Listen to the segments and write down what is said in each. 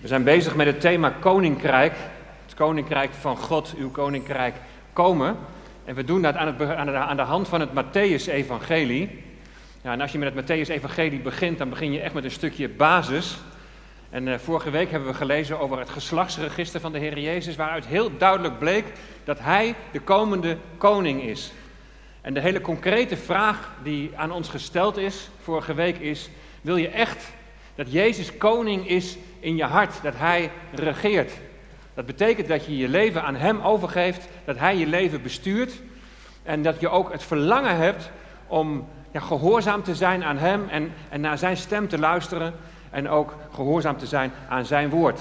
We zijn bezig met het thema Koninkrijk. Het Koninkrijk van God, uw Koninkrijk komen. En we doen dat aan, het, aan, de, aan de hand van het Matthäus-evangelie. Ja, en als je met het Matthäus-evangelie begint, dan begin je echt met een stukje basis. En uh, vorige week hebben we gelezen over het geslachtsregister van de Heer Jezus, waaruit heel duidelijk bleek dat Hij de komende koning is. En de hele concrete vraag die aan ons gesteld is vorige week is: wil je echt dat Jezus koning is in je hart, dat Hij regeert? Dat betekent dat je je leven aan Hem overgeeft, dat Hij je leven bestuurt en dat je ook het verlangen hebt om ja, gehoorzaam te zijn aan Hem en, en naar Zijn stem te luisteren en ook gehoorzaam te zijn aan Zijn woord.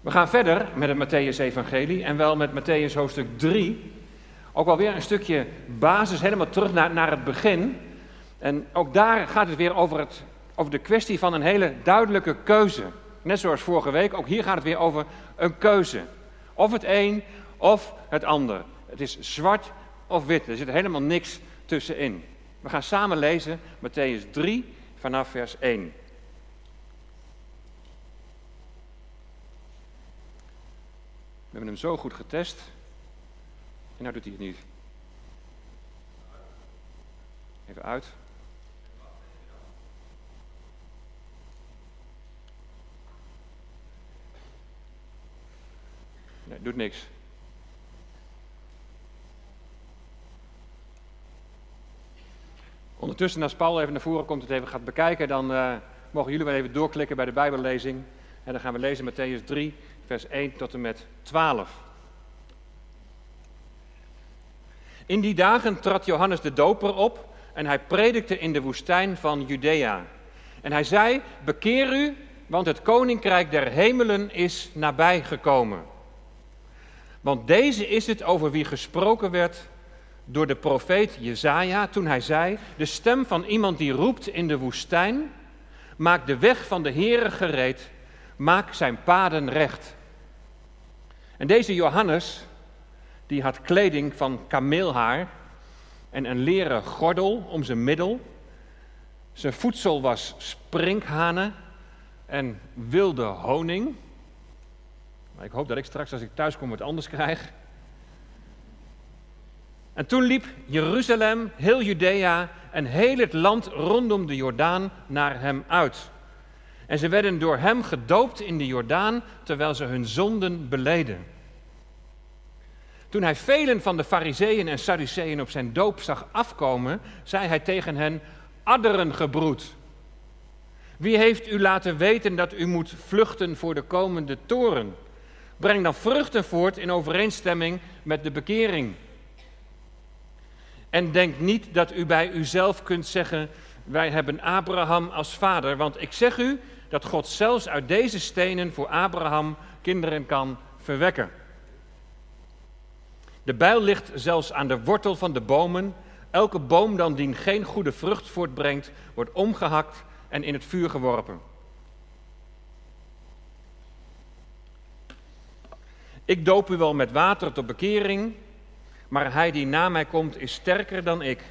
We gaan verder met het Matthäus-evangelie en wel met Matthäus hoofdstuk 3. Ook alweer een stukje basis, helemaal terug naar, naar het begin. En ook daar gaat het weer over, het, over de kwestie van een hele duidelijke keuze. Net zoals vorige week, ook hier gaat het weer over een keuze. Of het een of het ander. Het is zwart of wit. Er zit helemaal niks tussenin. We gaan samen lezen Matthäus 3 vanaf vers 1. We hebben hem zo goed getest. En nou doet hij het niet. Even uit. Nee, doet niks. Ondertussen, als Paul even naar voren komt, het even gaat bekijken, dan uh, mogen jullie wel even doorklikken bij de Bijbellezing. En dan gaan we lezen Matthäus 3, vers 1 tot en met 12. In die dagen trad Johannes de Doper op en hij predikte in de woestijn van Judea. En hij zei: Bekeer u, want het koninkrijk der hemelen is nabijgekomen. Want deze is het over wie gesproken werd door de profeet Jezaja toen hij zei: De stem van iemand die roept in de woestijn: Maak de weg van de Heere gereed, maak zijn paden recht. En deze Johannes, die had kleding van kameelhaar en een leren gordel om zijn middel. Zijn voedsel was sprinkhanen en wilde honing. Maar ik hoop dat ik straks als ik thuis kom wat anders krijg. En toen liep Jeruzalem, heel Judea en heel het land rondom de Jordaan naar hem uit. En ze werden door hem gedoopt in de Jordaan terwijl ze hun zonden beleden. Toen hij velen van de Fariseeën en Sadduceeën op zijn doop zag afkomen, zei hij tegen hen: Adderen gebroed. Wie heeft u laten weten dat u moet vluchten voor de komende toren? Breng dan vruchten voort in overeenstemming met de bekering. En denk niet dat u bij uzelf kunt zeggen: Wij hebben Abraham als vader. Want ik zeg u dat God zelfs uit deze stenen voor Abraham kinderen kan verwekken. De bijl ligt zelfs aan de wortel van de bomen. Elke boom dan die geen goede vrucht voortbrengt, wordt omgehakt en in het vuur geworpen. Ik doop u wel met water tot bekering, maar hij die na mij komt is sterker dan ik.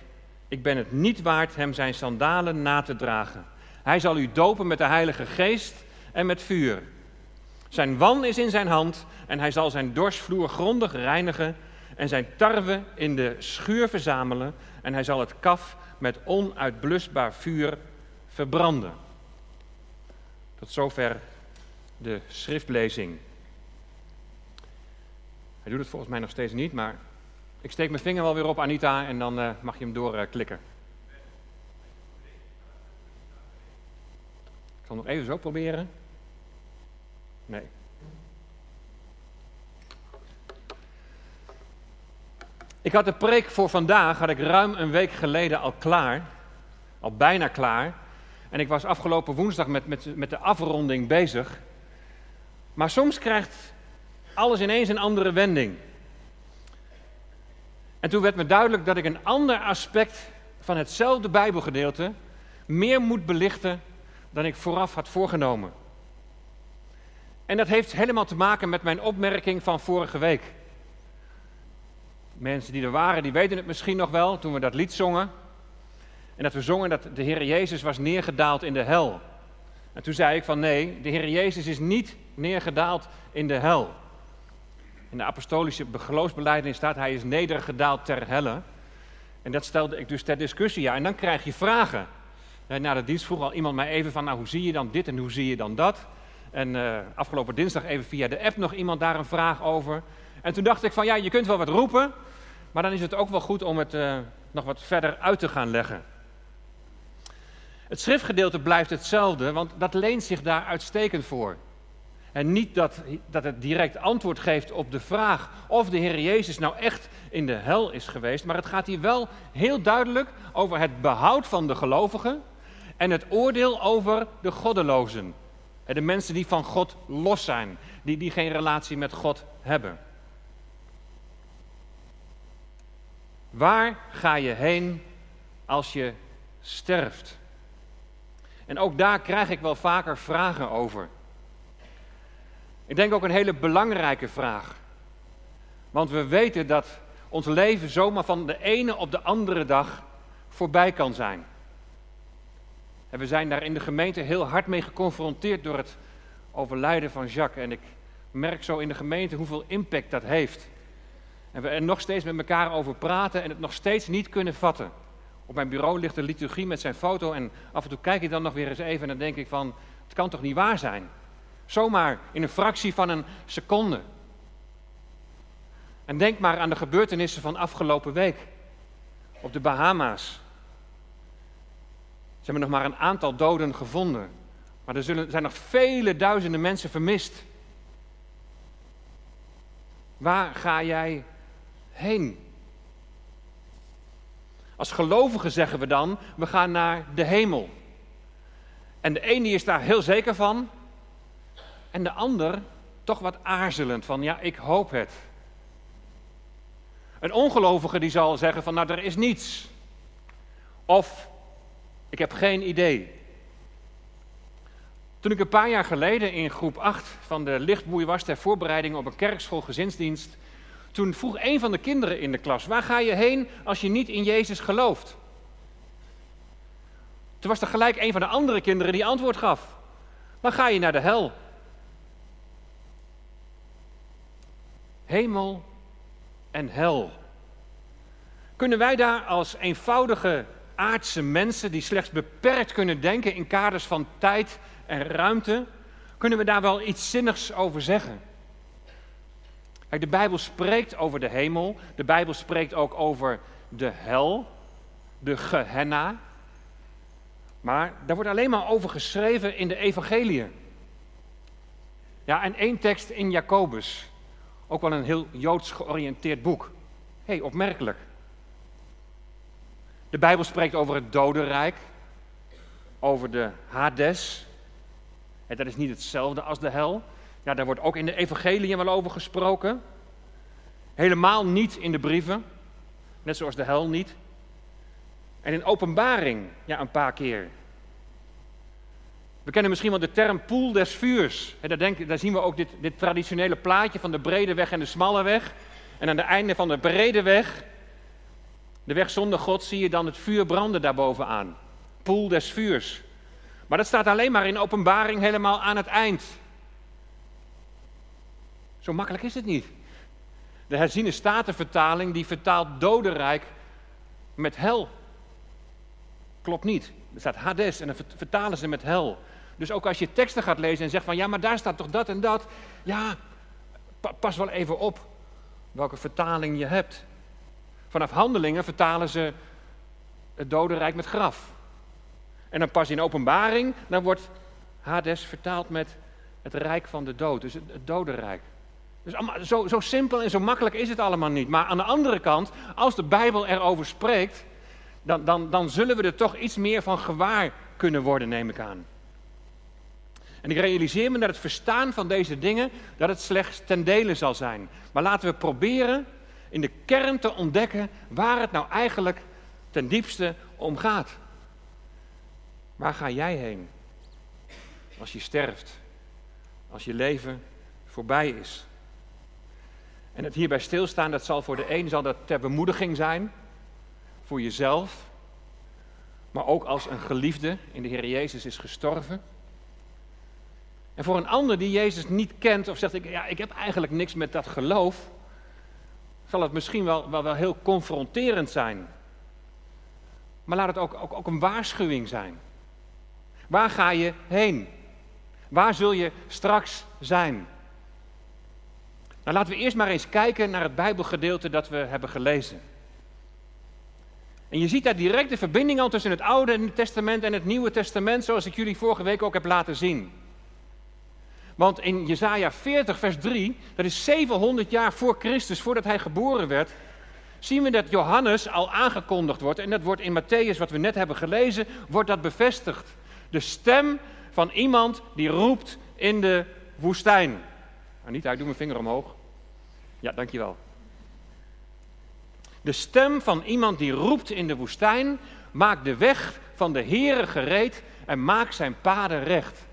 Ik ben het niet waard hem zijn sandalen na te dragen. Hij zal u dopen met de Heilige Geest en met vuur. Zijn wan is in zijn hand en hij zal zijn dorsvloer grondig reinigen en zijn tarwe in de schuur verzamelen en hij zal het kaf met onuitblusbaar vuur verbranden. Tot zover de schriftlezing. Hij doet het volgens mij nog steeds niet, maar ik steek mijn vinger wel weer op, Anita, en dan uh, mag je hem doorklikken. Uh, ik zal nog even zo proberen. Nee. Ik had de preek voor vandaag, had ik ruim een week geleden al klaar. Al bijna klaar. En ik was afgelopen woensdag met, met, met de afronding bezig. Maar soms krijgt alles ineens een andere wending. En toen werd me duidelijk dat ik een ander aspect van hetzelfde Bijbelgedeelte meer moet belichten dan ik vooraf had voorgenomen. En dat heeft helemaal te maken met mijn opmerking van vorige week. Mensen die er waren, die weten het misschien nog wel toen we dat lied zongen. En dat we zongen dat de Heer Jezus was neergedaald in de hel. En toen zei ik van nee, de Heer Jezus is niet neergedaald in de hel. In de apostolische geloofsbelijdenis staat hij is nedergedaald ter helle. En dat stelde ik dus ter discussie. Ja, en dan krijg je vragen. En na de dienst vroeg al iemand mij even van, nou hoe zie je dan dit en hoe zie je dan dat? En uh, afgelopen dinsdag even via de app nog iemand daar een vraag over. En toen dacht ik van, ja, je kunt wel wat roepen, maar dan is het ook wel goed om het uh, nog wat verder uit te gaan leggen. Het schriftgedeelte blijft hetzelfde, want dat leent zich daar uitstekend voor. En niet dat, dat het direct antwoord geeft op de vraag of de Heer Jezus nou echt in de hel is geweest, maar het gaat hier wel heel duidelijk over het behoud van de gelovigen en het oordeel over de goddelozen. De mensen die van God los zijn, die, die geen relatie met God hebben. Waar ga je heen als je sterft? En ook daar krijg ik wel vaker vragen over. Ik denk ook een hele belangrijke vraag. Want we weten dat ons leven zomaar van de ene op de andere dag voorbij kan zijn. En we zijn daar in de gemeente heel hard mee geconfronteerd door het overlijden van Jacques. En ik merk zo in de gemeente hoeveel impact dat heeft. En we er nog steeds met elkaar over praten en het nog steeds niet kunnen vatten. Op mijn bureau ligt de liturgie met zijn foto en af en toe kijk ik dan nog weer eens even en dan denk ik van, het kan toch niet waar zijn? Zomaar in een fractie van een seconde. En denk maar aan de gebeurtenissen van afgelopen week op de Bahama's. Ze hebben nog maar een aantal doden gevonden, maar er zullen, zijn nog vele duizenden mensen vermist. Waar ga jij heen? Als gelovigen zeggen we dan, we gaan naar de hemel. En de ene is daar heel zeker van, en de ander toch wat aarzelend van, ja, ik hoop het. Een ongelovige die zal zeggen van, nou, er is niets. Of, ik heb geen idee. Toen ik een paar jaar geleden in groep 8 van de lichtboei was ter voorbereiding op een kerkschool gezinsdienst, toen vroeg een van de kinderen in de klas: Waar ga je heen als je niet in Jezus gelooft? Toen was er gelijk een van de andere kinderen die antwoord gaf: Dan ga je naar de hel. Hemel en hel. Kunnen wij daar als eenvoudige aardse mensen die slechts beperkt kunnen denken in kaders van tijd en ruimte, kunnen we daar wel iets zinnigs over zeggen? de Bijbel spreekt over de hemel, de Bijbel spreekt ook over de hel, de Gehenna. Maar daar wordt alleen maar over geschreven in de evangeliën. Ja, en één tekst in Jacobus. Ook wel een heel joods georiënteerd boek. Hé, hey, opmerkelijk. De Bijbel spreekt over het dodenrijk, over de Hades. En dat is niet hetzelfde als de hel. Ja, daar wordt ook in de evangeliën wel over gesproken. Helemaal niet in de brieven, net zoals de hel niet. En in openbaring, ja, een paar keer. We kennen misschien wel de term poel des vuurs. daar, denk, daar zien we ook dit, dit traditionele plaatje van de brede weg en de smalle weg. En aan het einde van de brede weg, de weg zonder God, zie je dan het vuur branden daarbovenaan. Poel des vuurs. Maar dat staat alleen maar in openbaring helemaal aan het eind. Zo makkelijk is het niet. De herziene statenvertaling die vertaalt dodenrijk met hel. Klopt niet. Er staat Hades en dan vertalen ze met hel. Dus ook als je teksten gaat lezen en zegt van ja, maar daar staat toch dat en dat. Ja, pas wel even op welke vertaling je hebt. Vanaf handelingen vertalen ze het dodenrijk met graf. En dan pas in openbaring, dan wordt Hades vertaald met het rijk van de dood, dus het, dodenrijk. Dus zo, zo simpel en zo makkelijk is het allemaal niet. Maar aan de andere kant, als de Bijbel erover spreekt, dan, dan, dan zullen we er toch iets meer van gewaar kunnen worden, neem ik aan. En ik realiseer me dat het verstaan van deze dingen, dat het slechts ten dele zal zijn. Maar laten we proberen in de kern te ontdekken waar het nou eigenlijk ten diepste om gaat. Waar ga jij heen als je sterft, als je leven voorbij is? En het hierbij stilstaan, dat zal voor de een zal dat ter bemoediging zijn, voor jezelf, maar ook als een geliefde in de Heer Jezus is gestorven. En voor een ander die Jezus niet kent of zegt, ik, ja, ik heb eigenlijk niks met dat geloof, zal het misschien wel, wel, wel heel confronterend zijn. Maar laat het ook, ook, ook een waarschuwing zijn. Waar ga je heen? Waar zul je straks zijn? Nou, laten we eerst maar eens kijken naar het Bijbelgedeelte dat we hebben gelezen. En je ziet daar direct de verbinding al tussen het Oude Testament en het Nieuwe Testament, zoals ik jullie vorige week ook heb laten zien. Want in Jesaja 40, vers 3, dat is 700 jaar voor Christus, voordat hij geboren werd, zien we dat Johannes al aangekondigd wordt. En dat wordt in Matthäus, wat we net hebben gelezen, wordt dat bevestigd. De stem van iemand die roept in de woestijn. Nou, niet uit, doe mijn vinger omhoog. Ja, dankjewel. De stem van iemand die roept in de woestijn, maakt de weg van de Heere gereed en maakt zijn paden recht.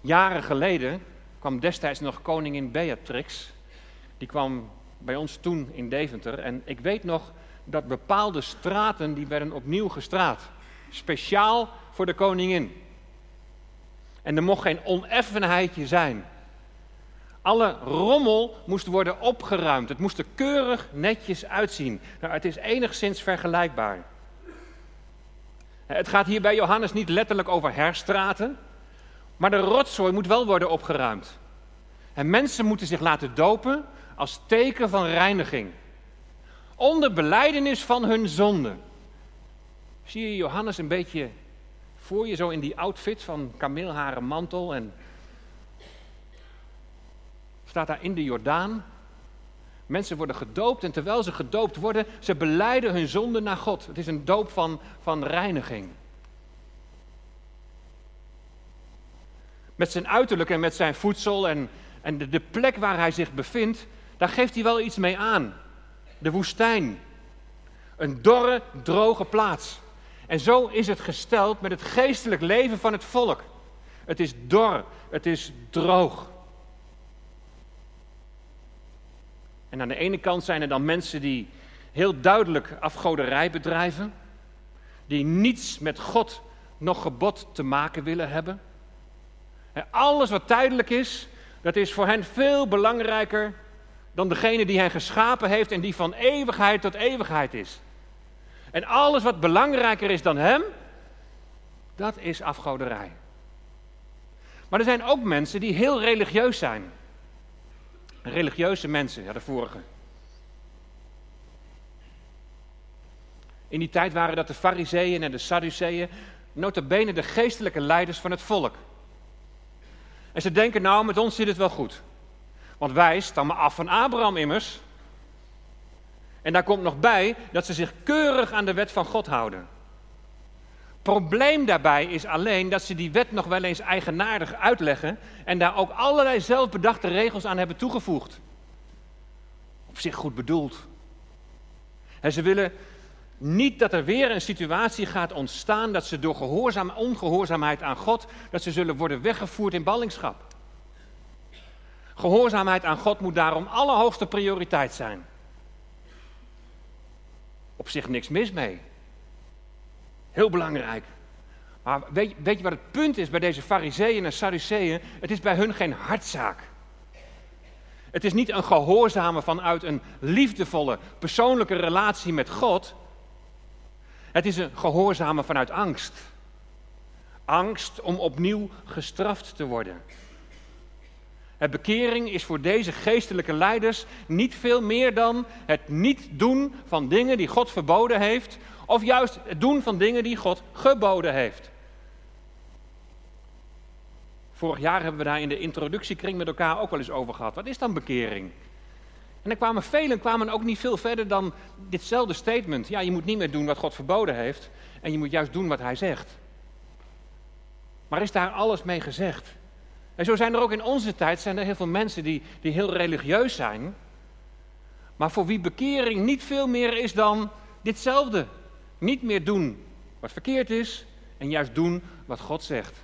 Jaren geleden kwam destijds nog koningin Beatrix. Die kwam bij ons toen in Deventer. En ik weet nog dat bepaalde straten die werden opnieuw gestraat. Speciaal voor de koningin. En er mocht geen oneffenheidje zijn. Alle rommel moest worden opgeruimd. Het moest er keurig netjes uitzien. Nou, het is enigszins vergelijkbaar. Het gaat hier bij Johannes niet letterlijk over herstraten, maar de rotzooi moet wel worden opgeruimd. En mensen moeten zich laten dopen als teken van reiniging. Onder beleidenis van hun zonde. Zie je Johannes een beetje voor je, zo in die outfit van kameelharen mantel en staat daar in de Jordaan. Mensen worden gedoopt en terwijl ze gedoopt worden, ze beleiden hun zonde naar God. Het is een doop van, van reiniging. Met zijn uiterlijk en met zijn voedsel en, en de, de plek waar hij zich bevindt, daar geeft hij wel iets mee aan. De woestijn. Een dorre, droge plaats. En zo is het gesteld met het geestelijk leven van het volk. Het is dor, het is droog. En aan de ene kant zijn er dan mensen die heel duidelijk afgoderij bedrijven, die niets met God nog gebod te maken willen hebben. En alles wat tijdelijk is, dat is voor hen veel belangrijker dan degene die hen geschapen heeft en die van eeuwigheid tot eeuwigheid is. En alles wat belangrijker is dan hem, dat is afgoderij. Maar er zijn ook mensen die heel religieus zijn. Religieuze mensen, ja, de vorige. In die tijd waren dat de Fariseeën en de Sadduceeën, bene de geestelijke leiders van het volk. En ze denken, nou, met ons zit het wel goed. Want wij stammen af van Abraham immers. En daar komt nog bij dat ze zich keurig aan de wet van God houden. Probleem daarbij is alleen dat ze die wet nog wel eens eigenaardig uitleggen en daar ook allerlei zelfbedachte regels aan hebben toegevoegd. Op zich goed bedoeld. En ze willen niet dat er weer een situatie gaat ontstaan dat ze door gehoorzaam, ongehoorzaamheid aan God, dat ze zullen worden weggevoerd in ballingschap. Gehoorzaamheid aan God moet daarom allerhoogste prioriteit zijn. Op zich niks mis mee. Heel belangrijk. Maar weet, weet je wat het punt is bij deze fariseeën en sadduceeën? Het is bij hun geen hartzaak. Het is niet een gehoorzamen vanuit een liefdevolle, persoonlijke relatie met God. Het is een gehoorzamen vanuit angst. Angst om opnieuw gestraft te worden. Het bekering is voor deze geestelijke leiders niet veel meer dan het niet doen van dingen die God verboden heeft, of juist het doen van dingen die God geboden heeft. Vorig jaar hebben we daar in de introductiekring met elkaar ook wel eens over gehad. Wat is dan bekering? En er kwamen velen kwamen ook niet veel verder dan ditzelfde statement. Ja, je moet niet meer doen wat God verboden heeft en je moet juist doen wat hij zegt. Maar is daar alles mee gezegd? En zo zijn er ook in onze tijd zijn er heel veel mensen die, die heel religieus zijn, maar voor wie bekering niet veel meer is dan ditzelfde. Niet meer doen wat verkeerd is en juist doen wat God zegt.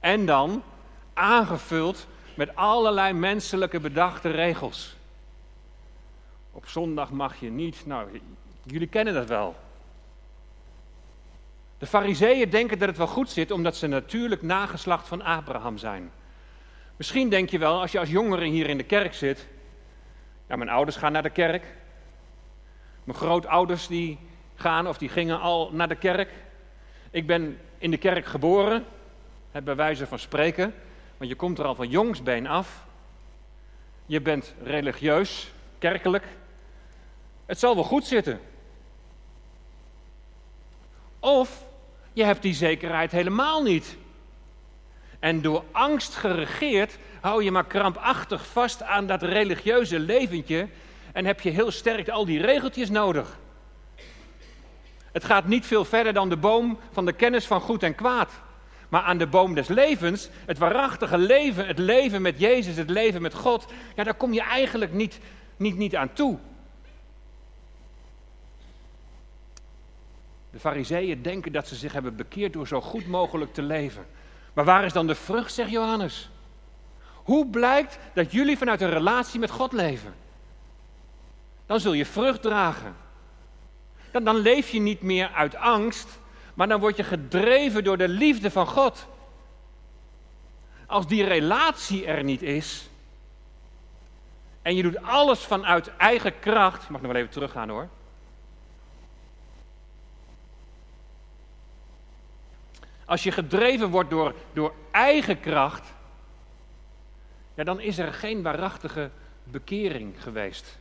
En dan aangevuld met allerlei menselijke bedachte regels. Op zondag mag je niet, nou, jullie kennen dat wel. De fariseeën denken dat het wel goed zit omdat ze natuurlijk nageslacht van Abraham zijn. Misschien denk je wel, als je als jongere hier in de kerk zit, ja, mijn ouders gaan naar de kerk. Mijn grootouders die gaan of die gingen al naar de kerk. Ik ben in de kerk geboren, bij wijze van spreken, want je komt er al van jongsbeen af. Je bent religieus, kerkelijk. Het zal wel goed zitten. Of je hebt die zekerheid helemaal niet. En door angst geregeerd hou je maar krampachtig vast aan dat religieuze leventje en heb je heel sterk al die regeltjes nodig. Het gaat niet veel verder dan de boom van de kennis van goed en kwaad. Maar aan de boom des levens, het waarachtige leven, het leven met Jezus, het leven met God, ja, daar kom je eigenlijk niet, niet, niet aan toe. De fariseeën denken dat ze zich hebben bekeerd door zo goed mogelijk te leven. Maar waar is dan de vrucht, zegt Johannes? Hoe blijkt dat jullie vanuit een relatie met God leven? Dan zul je vrucht dragen. Dan, dan leef je niet meer uit angst, maar dan word je gedreven door de liefde van God. Als die relatie er niet is, en je doet alles vanuit eigen kracht, ik mag nog wel even teruggaan hoor. Als je gedreven wordt door, door eigen kracht, ja, dan is er geen waarachtige bekering geweest.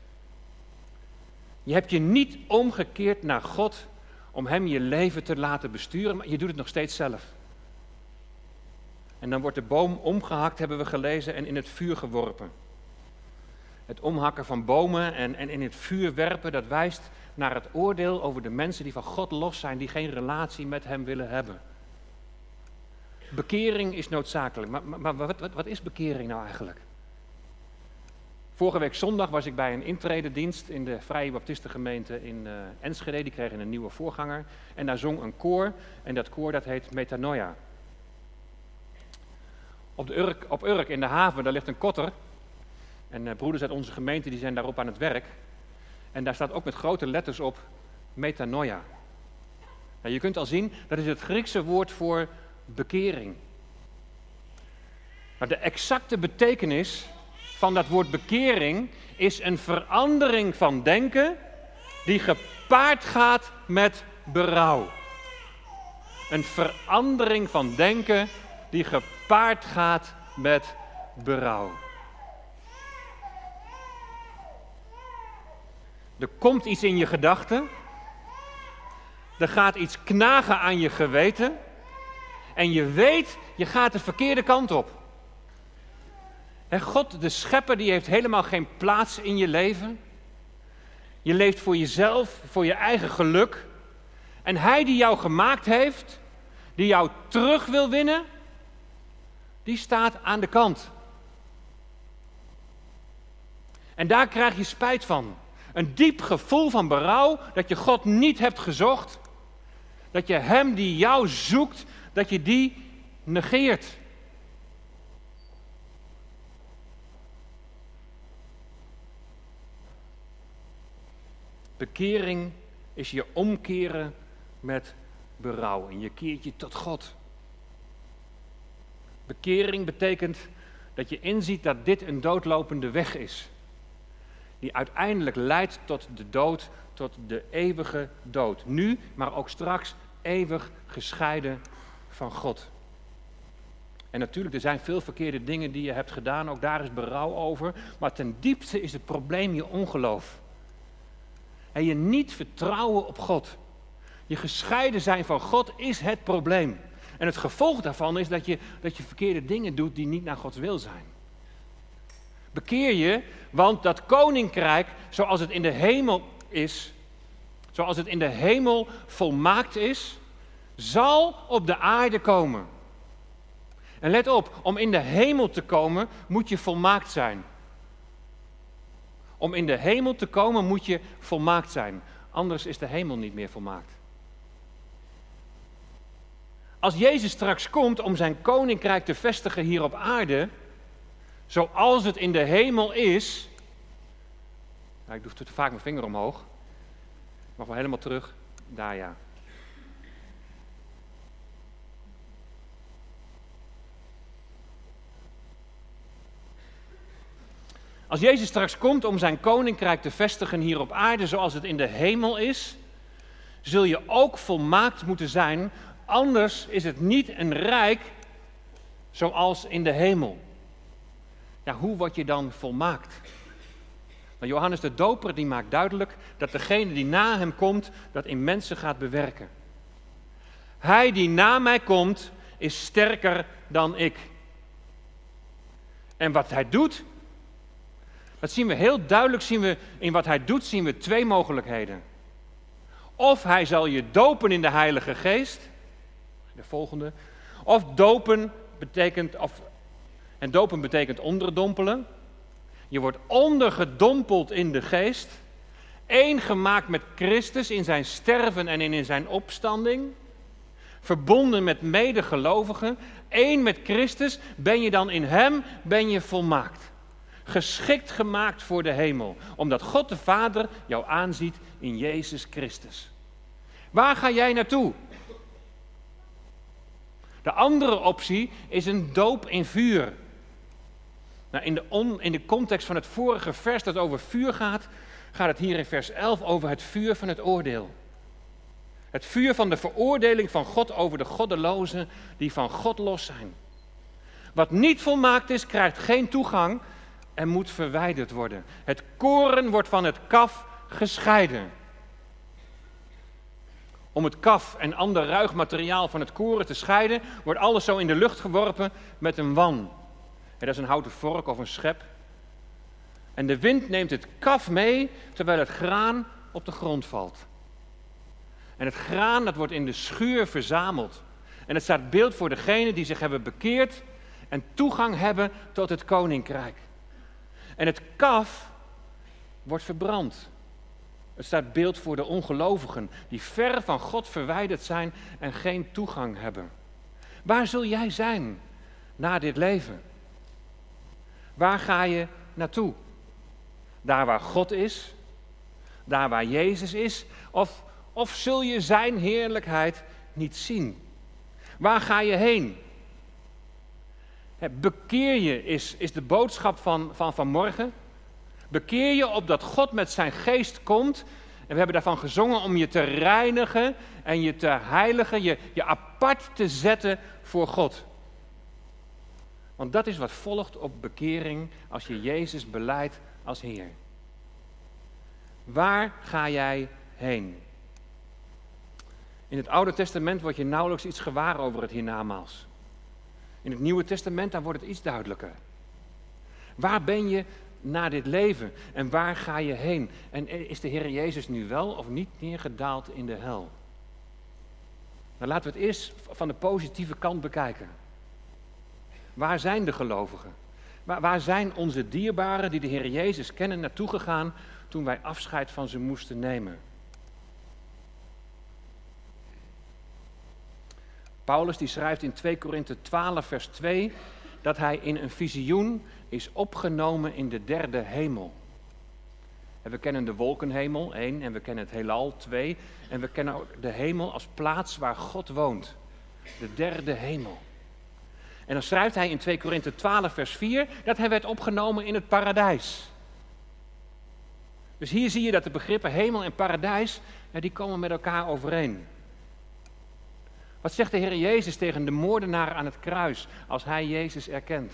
Je hebt je niet omgekeerd naar God om Hem je leven te laten besturen, maar je doet het nog steeds zelf. En dan wordt de boom omgehakt, hebben we gelezen, en in het vuur geworpen. Het omhakken van bomen en, en in het vuur werpen, dat wijst naar het oordeel over de mensen die van God los zijn, die geen relatie met Hem willen hebben. Bekering is noodzakelijk. Maar, maar, wat, wat, wat, is bekering nou eigenlijk? Vorige week zondag was ik bij een intrededienst in de Vrije Baptistengemeente in uh, Enschede. Die kregen een nieuwe voorganger. En daar zong een koor. En dat koor dat heet Metanoia. Op, de Urk, op Urk in de haven, daar ligt een kotter. En uh, broeders uit onze gemeente die zijn daarop aan het werk. En daar staat ook met grote letters op Metanoia. Nou, je kunt al zien, dat is het Griekse woord voor bekering. Maar de exacte betekenis van dat woord bekering is een verandering van denken die gepaard gaat met berouw. Een verandering van denken die gepaard gaat met berouw. Er komt iets in je gedachten. Er gaat iets knagen aan je geweten. En je weet, je gaat de verkeerde kant op. God, de schepper, die heeft helemaal geen plaats in je leven. Je leeft voor jezelf, voor je eigen geluk. En hij die jou gemaakt heeft, die jou terug wil winnen, die staat aan de kant. En daar krijg je spijt van. Een diep gevoel van berouw dat je God niet hebt gezocht. Dat je Hem die jou zoekt, dat je die negeert. Bekering is je omkeren met berouw en je keert je tot God. Bekering betekent dat je inziet dat dit een doodlopende weg is. Die uiteindelijk leidt tot de dood, tot de eeuwige dood. Nu, maar ook straks eeuwig gescheiden van God. En natuurlijk, er zijn veel verkeerde dingen die je hebt gedaan, ook daar is berouw over. Maar ten diepste is het probleem je ongeloof. En je niet vertrouwen op God. Je gescheiden zijn van God is het probleem. En het gevolg daarvan is dat je, dat je verkeerde dingen doet die niet naar Gods wil zijn. Bekeer je, want dat koninkrijk, zoals het in de hemel is, zoals het in de hemel volmaakt is, zal op de aarde komen. En let op, om in de hemel te komen moet je volmaakt zijn. Om in de hemel te komen moet je volmaakt zijn. Anders is de hemel niet meer volmaakt. Als Jezus straks komt om zijn koninkrijk te vestigen hier op aarde, zoals het in de hemel is. Nou, ik doe te vaak mijn vinger omhoog. Mag wel helemaal terug. Daar ja. Als Jezus straks komt om zijn koninkrijk te vestigen hier op aarde zoals het in de hemel is, zul je ook volmaakt moeten zijn, anders is het niet een rijk zoals in de hemel. Ja, hoe word je dan volmaakt? Nou, Johannes de Doper die maakt duidelijk dat degene die na hem komt, dat in mensen gaat bewerken. Hij die na mij komt, is sterker dan ik. En wat hij doet, dat zien we heel duidelijk, zien we, in wat hij doet zien we twee mogelijkheden. Of hij zal je dopen in de Heilige Geest, de volgende, of dopen betekent, of, en dopen betekent onderdompelen. Je wordt ondergedompeld in de geest, één gemaakt met Christus in zijn sterven en in zijn opstanding, verbonden met medegelovigen, één met Christus, ben je dan in Hem, ben je volmaakt. Geschikt gemaakt voor de hemel, omdat God de Vader jou aanziet in Jezus Christus. Waar ga jij naartoe? De andere optie is een doop in vuur. Nou, in, de in de context van het vorige vers dat over vuur gaat, gaat het hier in vers 11 over het vuur van het oordeel. Het vuur van de veroordeling van God over de goddelozen die van God los zijn. Wat niet volmaakt is, krijgt geen toegang en moet verwijderd worden. Het koren wordt van het kaf gescheiden. Om het kaf en ander ruig materiaal van het koren te scheiden, wordt alles zo in de lucht geworpen met een wan. dat is een houten vork of een schep. En de wind neemt het kaf mee, terwijl het graan op de grond valt. En het graan dat wordt in de schuur verzameld. En het staat beeld voor degenen die zich hebben bekeerd en toegang hebben tot het koninkrijk. En het kaf wordt verbrand. Het staat beeld voor de ongelovigen die ver van God verwijderd zijn en geen toegang hebben. Waar zul jij zijn na dit leven? Waar ga je naartoe? Daar waar God is? Daar waar Jezus is? Of, of zul je zijn heerlijkheid niet zien? Waar ga je heen? Bekeer je is, is de boodschap van, van vanmorgen. Bekeer je op dat God met zijn geest komt. En we hebben daarvan gezongen om je te reinigen en je te heiligen, je, je apart te zetten voor God. Want dat is wat volgt op bekering als je Jezus beleidt als Heer. Waar ga jij heen? In het Oude Testament word je nauwelijks iets gewaar over het hiernamaals. In het Nieuwe Testament daar wordt het iets duidelijker. Waar ben je na dit leven en waar ga je heen? En is de Heer Jezus nu wel of niet neergedaald in de hel? Dan laten we het eerst van de positieve kant bekijken. Waar zijn de gelovigen? Waar zijn onze dierbaren die de Heer Jezus kennen naartoe gegaan toen wij afscheid van ze moesten nemen? Paulus die schrijft in 2 Korinthe 12 vers 2 dat hij in een visioen is opgenomen in de derde hemel. En we kennen de wolkenhemel, één, en we kennen het heelal, twee. En we kennen ook de hemel als plaats waar God woont. De derde hemel. En dan schrijft hij in 2 Korinthe 12, vers 4, dat hij werd opgenomen in het paradijs. Dus hier zie je dat de begrippen hemel en paradijs, die komen met elkaar overeen. Wat zegt de Heer Jezus tegen de moordenaar aan het kruis als hij Jezus erkent?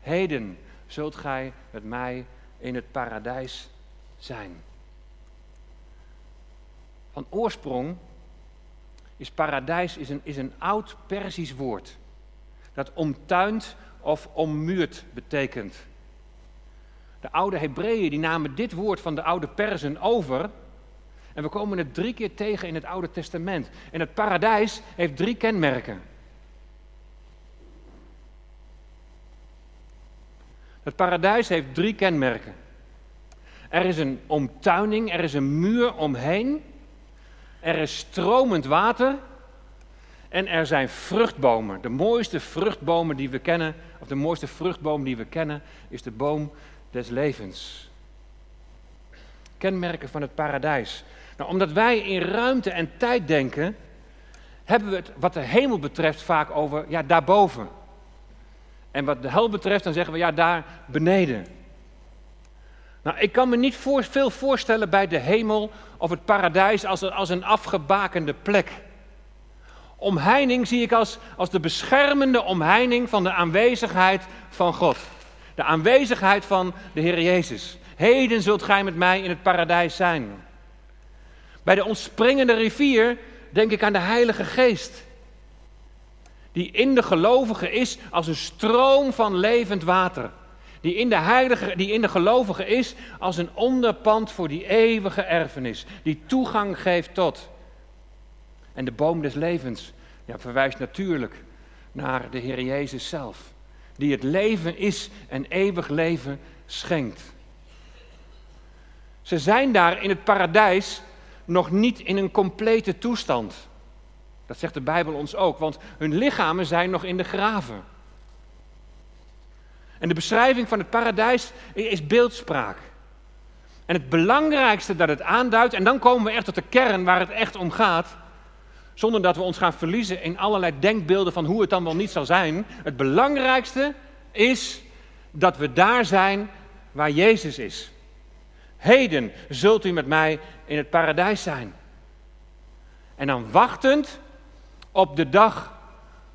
Heden zult gij met mij in het paradijs zijn. Van oorsprong is paradijs is een, is een oud Persisch woord. Dat omtuind of ommuurd betekent. De oude Hebreeën die namen dit woord van de oude Persen over en we komen het drie keer tegen in het Oude Testament. En het paradijs heeft drie kenmerken. Het paradijs heeft drie kenmerken. Er is een omtuining, er is een muur omheen. Er is stromend water. En er zijn vruchtbomen. De mooiste vruchtbomen die we kennen, of de mooiste vruchtboom die we kennen, is de boom des levens. Kenmerken van het paradijs. Nou, omdat wij in ruimte en tijd denken, hebben we het wat de hemel betreft vaak over, ja, daarboven. En wat de hel betreft, dan zeggen we, ja, daar beneden. Nou, ik kan me niet veel voorstellen bij de hemel of het paradijs als, een, als een afgebakende plek. Omheining zie ik als, als de beschermende omheining van de aanwezigheid van God. De aanwezigheid van de Heer Jezus. Heden zult gij met mij in het paradijs zijn. Bij de ontspringende rivier denk ik aan de Heilige Geest. Die in de gelovige is als een stroom van levend water. Die in de, heilige, die in de gelovige is als een onderpand voor die eeuwige erfenis. Die toegang geeft tot. En de boom des levens ja, verwijst natuurlijk naar de Heer Jezus zelf. Die het leven is en eeuwig leven schenkt. Ze zijn daar in het paradijs nog niet in een complete toestand. Dat zegt de Bijbel ons ook, want hun lichamen zijn nog in de graven. En de beschrijving van het paradijs is beeldspraak. En het belangrijkste dat het aanduidt, en dan komen we echt tot de kern waar het echt om gaat, zonder dat we ons gaan verliezen in allerlei denkbeelden van hoe het dan wel niet zal zijn. Het belangrijkste is dat we daar zijn waar Jezus is. Heden zult u met mij in het paradijs zijn. En dan wachtend op de dag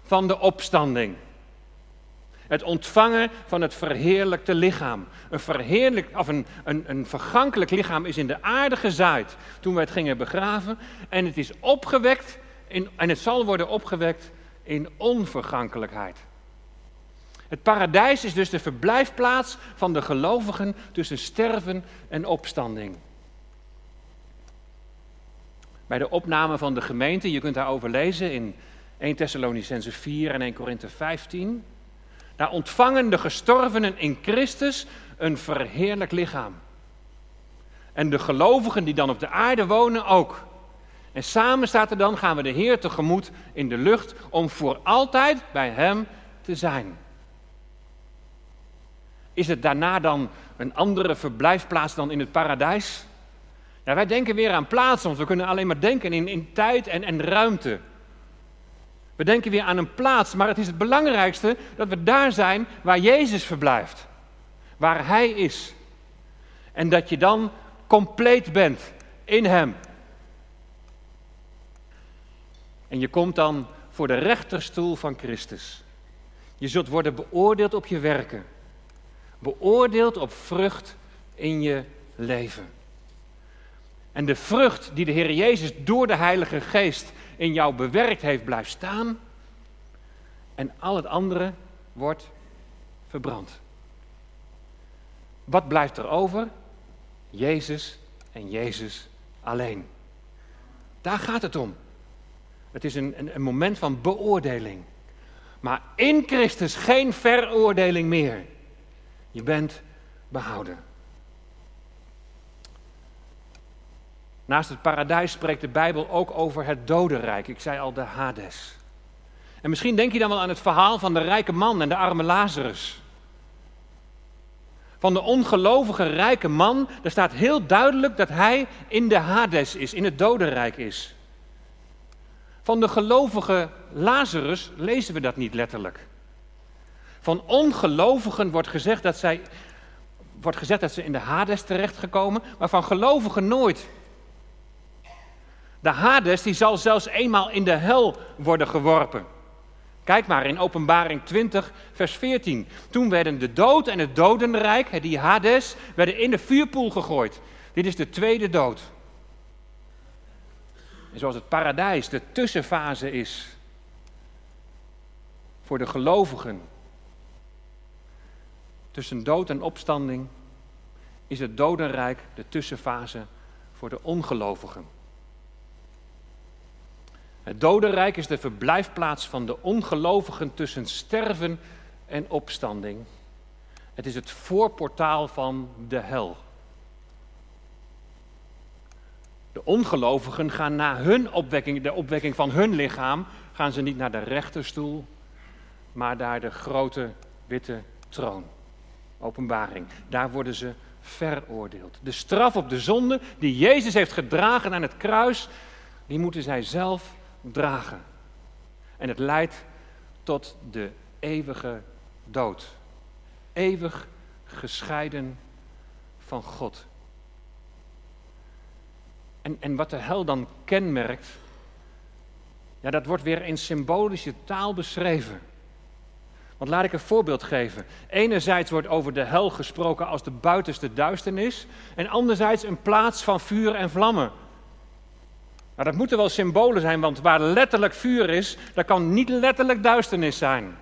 van de opstanding. Het ontvangen van het verheerlijkte lichaam. Een, verheerlijk, of een, een, een vergankelijk lichaam is in de aarde gezaaid toen we het gingen begraven. En het is opgewekt in, en het zal worden opgewekt in onvergankelijkheid. Het paradijs is dus de verblijfplaats van de gelovigen tussen sterven en opstanding. Bij de opname van de gemeente, je kunt daarover lezen in 1 Thessalonicense 4 en 1 Korinthe 15. Daar ontvangen de gestorvenen in Christus een verheerlijk lichaam. En de gelovigen die dan op de aarde wonen ook. En samen staat er dan, gaan we de Heer tegemoet in de lucht om voor altijd bij Hem te zijn. Is het daarna dan een andere verblijfplaats dan in het paradijs? Ja, wij denken weer aan plaatsen, want we kunnen alleen maar denken in, in tijd en, en ruimte. We denken weer aan een plaats, maar het is het belangrijkste dat we daar zijn waar Jezus verblijft. Waar Hij is. En dat je dan compleet bent in Hem. En je komt dan voor de rechterstoel van Christus. Je zult worden beoordeeld op je werken. Beoordeeld op vrucht in je leven. En de vrucht die de Heer Jezus door de Heilige Geest in jou bewerkt heeft, blijft staan. En al het andere wordt verbrand. Wat blijft er over? Jezus en Jezus alleen. Daar gaat het om. Het is een, een, een moment van beoordeling. Maar in Christus geen veroordeling meer. Je bent behouden. Naast het paradijs spreekt de Bijbel ook over het dodenrijk. Ik zei al de Hades. En misschien denk je dan wel aan het verhaal van de rijke man en de arme Lazarus. Van de ongelovige rijke man, daar staat heel duidelijk dat hij in de Hades is, in het dodenrijk is. Van de gelovige Lazarus lezen we dat niet letterlijk. Van ongelovigen wordt gezegd dat, zij, wordt gezegd dat ze in de Hades terechtgekomen, maar van gelovigen nooit. De Hades die zal zelfs eenmaal in de hel worden geworpen. Kijk maar in Openbaring 20, vers 14. Toen werden de dood en het dodenrijk, die Hades, werden in de vuurpoel gegooid. Dit is de tweede dood. En zoals het paradijs de tussenfase is voor de gelovigen. Tussen dood en opstanding is het dodenrijk de tussenfase voor de ongelovigen. Het dodenrijk is de verblijfplaats van de ongelovigen tussen sterven en opstanding. Het is het voorportaal van de hel. De ongelovigen gaan na hun opwekking, de opwekking van hun lichaam, gaan ze niet naar de rechterstoel, maar naar de grote witte troon. Openbaring. Daar worden ze veroordeeld. De straf op de zonde die Jezus heeft gedragen aan het kruis, die moeten zij zelf dragen. En het leidt tot de eeuwige dood. Eeuwig gescheiden van God. En, en wat de hel dan kenmerkt, ja, dat wordt weer in symbolische taal beschreven. Want laat ik een voorbeeld geven. Enerzijds wordt over de hel gesproken als de buitenste duisternis, en anderzijds een plaats van vuur en vlammen. Nou, dat moeten wel symbolen zijn, want waar letterlijk vuur is, daar kan niet letterlijk duisternis zijn.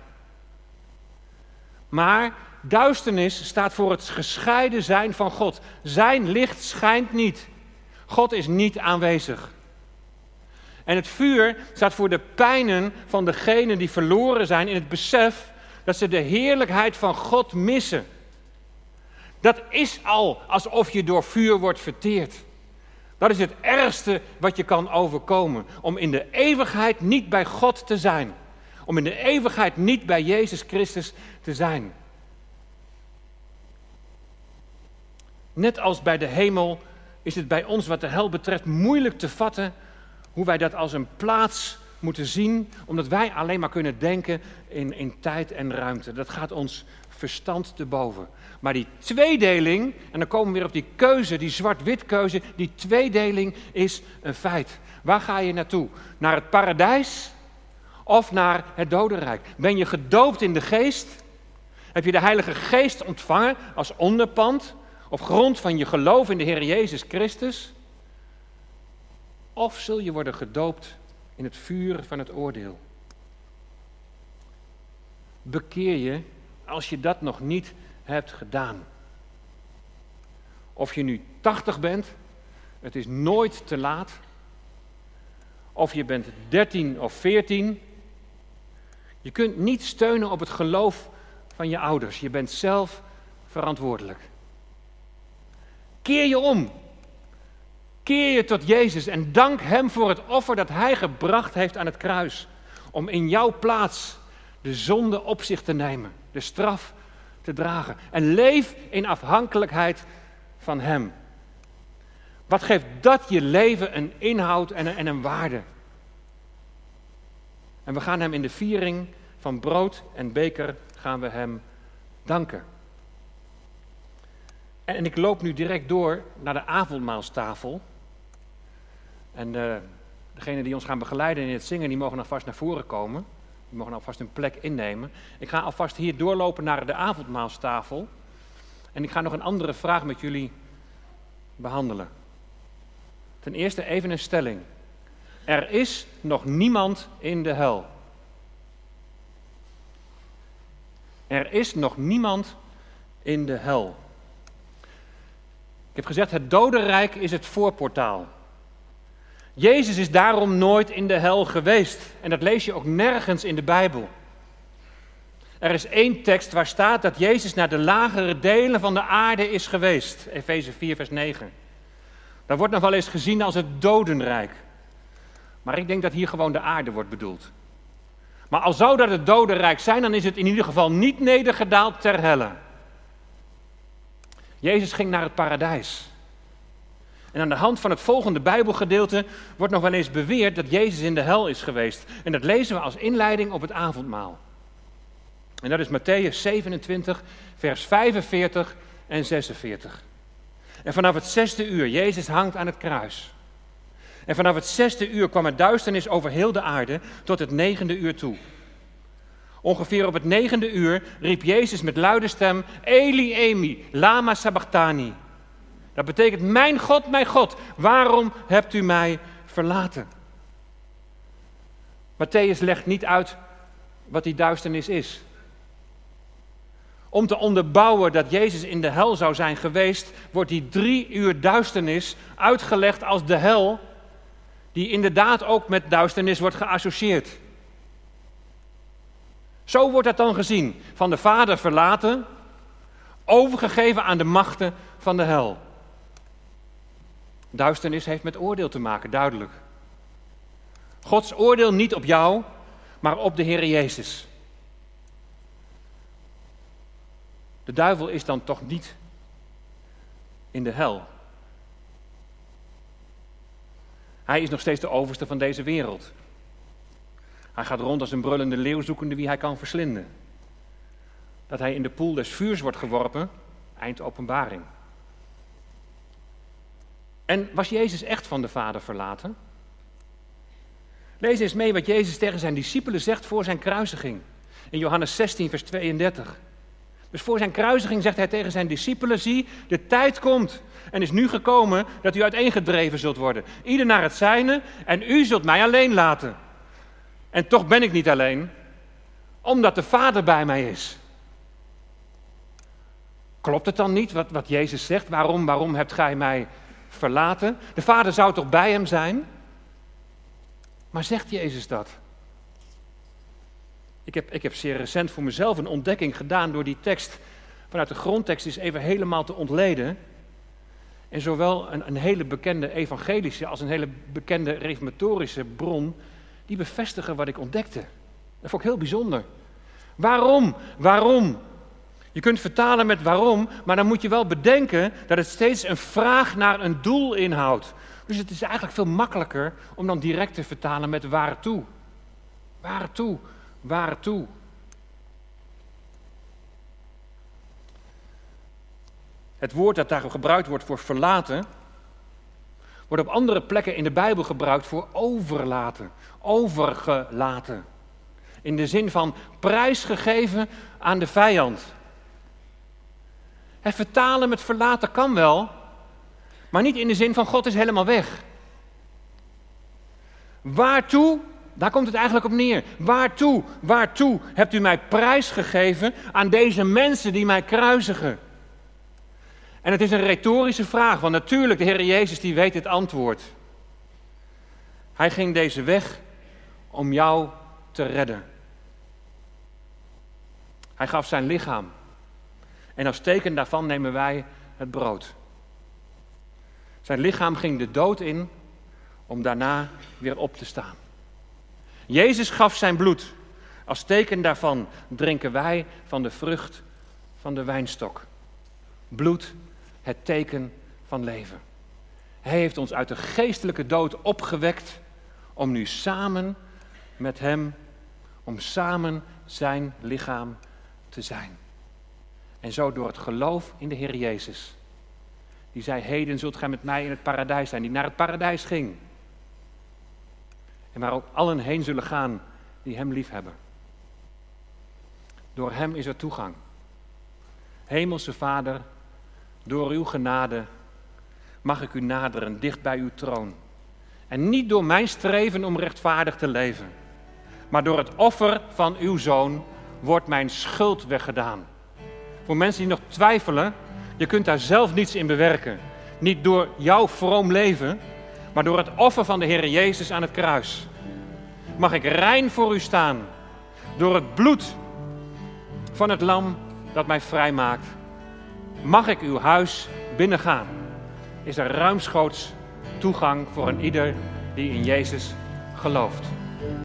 Maar duisternis staat voor het gescheiden zijn van God. Zijn licht schijnt niet. God is niet aanwezig. En het vuur staat voor de pijnen van degenen die verloren zijn in het besef dat ze de heerlijkheid van God missen. Dat is al alsof je door vuur wordt verteerd. Dat is het ergste wat je kan overkomen. Om in de eeuwigheid niet bij God te zijn. Om in de eeuwigheid niet bij Jezus Christus te zijn. Net als bij de hemel is het bij ons wat de hel betreft moeilijk te vatten hoe wij dat als een plaats moeten zien, omdat wij alleen maar kunnen denken in, in tijd en ruimte. Dat gaat ons verstand te boven. Maar die tweedeling, en dan komen we weer op die keuze, die zwart-wit keuze, die tweedeling is een feit. Waar ga je naartoe? Naar het paradijs of naar het dodenrijk? Ben je gedoopt in de geest? Heb je de Heilige Geest ontvangen als onderpand op grond van je geloof in de Heer Jezus Christus? Of zul je worden gedoopt in het vuur van het oordeel? Bekeer je als je dat nog niet hebt gedaan. Of je nu 80 bent, het is nooit te laat. Of je bent 13 of 14. Je kunt niet steunen op het geloof van je ouders. Je bent zelf verantwoordelijk. Keer je om. Keer je tot Jezus en dank Hem voor het offer dat Hij gebracht heeft aan het kruis. Om in jouw plaats de zonde op zich te nemen, de straf te dragen. En leef in afhankelijkheid van Hem. Wat geeft dat je leven een inhoud en een, en een waarde? En we gaan Hem in de viering van brood en beker gaan we Hem danken. En ik loop nu direct door naar de avondmaalstafel. En uh, degenen die ons gaan begeleiden in het zingen, die mogen alvast naar voren komen. Die mogen alvast hun plek innemen. Ik ga alvast hier doorlopen naar de avondmaalstafel. En ik ga nog een andere vraag met jullie behandelen. Ten eerste even een stelling. Er is nog niemand in de hel. Er is nog niemand in de hel. Ik heb gezegd, het dodenrijk is het voorportaal. Jezus is daarom nooit in de hel geweest. En dat lees je ook nergens in de Bijbel. Er is één tekst waar staat dat Jezus naar de lagere delen van de aarde is geweest. Efeze 4, vers 9. Dat wordt nog wel eens gezien als het dodenrijk. Maar ik denk dat hier gewoon de aarde wordt bedoeld. Maar al zou dat het dodenrijk zijn, dan is het in ieder geval niet nedergedaald ter helle. Jezus ging naar het paradijs. En aan de hand van het volgende Bijbelgedeelte wordt nog wel eens beweerd dat Jezus in de hel is geweest. En dat lezen we als inleiding op het avondmaal. En dat is Matthäus 27, vers 45 en 46. En vanaf het zesde uur, Jezus hangt aan het kruis. En vanaf het zesde uur kwam er duisternis over heel de aarde tot het negende uur toe. Ongeveer op het negende uur riep Jezus met luide stem: Eli, Emi, lama sabachthani. Dat betekent: Mijn God, mijn God, waarom hebt u mij verlaten? Matthäus legt niet uit wat die duisternis is. Om te onderbouwen dat Jezus in de hel zou zijn geweest, wordt die drie uur duisternis uitgelegd als de hel, die inderdaad ook met duisternis wordt geassocieerd. Zo wordt dat dan gezien. Van de Vader verlaten, overgegeven aan de machten van de hel. Duisternis heeft met oordeel te maken, duidelijk. Gods oordeel niet op jou, maar op de Heer Jezus. De duivel is dan toch niet in de hel. Hij is nog steeds de overste van deze wereld. Hij gaat rond als een brullende leeuw zoekende wie hij kan verslinden. Dat hij in de poel des vuurs wordt geworpen, eind openbaring. En was Jezus echt van de Vader verlaten? Lees eens mee wat Jezus tegen zijn discipelen zegt voor zijn kruisiging. In Johannes 16, vers 32. Dus voor zijn kruisiging zegt hij tegen zijn discipelen: Zie, de tijd komt en is nu gekomen dat u uiteengedreven zult worden. Ieder naar het zijne en u zult mij alleen laten. En toch ben ik niet alleen, omdat de Vader bij mij is. Klopt het dan niet wat, wat Jezus zegt? Waarom, waarom hebt gij mij verlaten? De Vader zou toch bij hem zijn? Maar zegt Jezus dat? Ik heb, ik heb zeer recent voor mezelf een ontdekking gedaan door die tekst vanuit de grondtekst is even helemaal te ontleden. En zowel een, een hele bekende evangelische als een hele bekende reformatorische bron, die bevestigen wat ik ontdekte. Dat vond ik heel bijzonder. Waarom? Waarom? Je kunt vertalen met waarom, maar dan moet je wel bedenken dat het steeds een vraag naar een doel inhoudt. Dus het is eigenlijk veel makkelijker om dan direct te vertalen met waartoe. Waartoe? Waartoe? Het woord dat daar gebruikt wordt voor verlaten, wordt op andere plekken in de Bijbel gebruikt voor overlaten, overgelaten. In de zin van prijsgegeven aan de vijand. Het vertalen met verlaten kan wel, maar niet in de zin van God is helemaal weg. Waartoe, daar komt het eigenlijk op neer. Waartoe, waartoe hebt u mij prijsgegeven aan deze mensen die mij kruisigen? En het is een retorische vraag, want natuurlijk, de Heer Jezus die weet het antwoord. Hij ging deze weg om jou te redden. Hij gaf zijn lichaam. En als teken daarvan nemen wij het brood. Zijn lichaam ging de dood in om daarna weer op te staan. Jezus gaf zijn bloed. Als teken daarvan drinken wij van de vrucht van de wijnstok. Bloed, het teken van leven. Hij heeft ons uit de geestelijke dood opgewekt om nu samen met Hem, om samen zijn lichaam te zijn. En zo door het geloof in de Heer Jezus. Die zei, heden zult gij met mij in het paradijs zijn. Die naar het paradijs ging. En waar ook allen heen zullen gaan die hem lief hebben. Door hem is er toegang. Hemelse Vader, door uw genade mag ik u naderen, dicht bij uw troon. En niet door mijn streven om rechtvaardig te leven, maar door het offer van uw zoon wordt mijn schuld weggedaan. Voor mensen die nog twijfelen, je kunt daar zelf niets in bewerken. Niet door jouw vroom leven, maar door het offer van de Heer Jezus aan het kruis. Mag ik rein voor u staan, door het bloed van het lam dat mij vrijmaakt. Mag ik uw huis binnengaan? Is er ruimschoots toegang voor een ieder die in Jezus gelooft.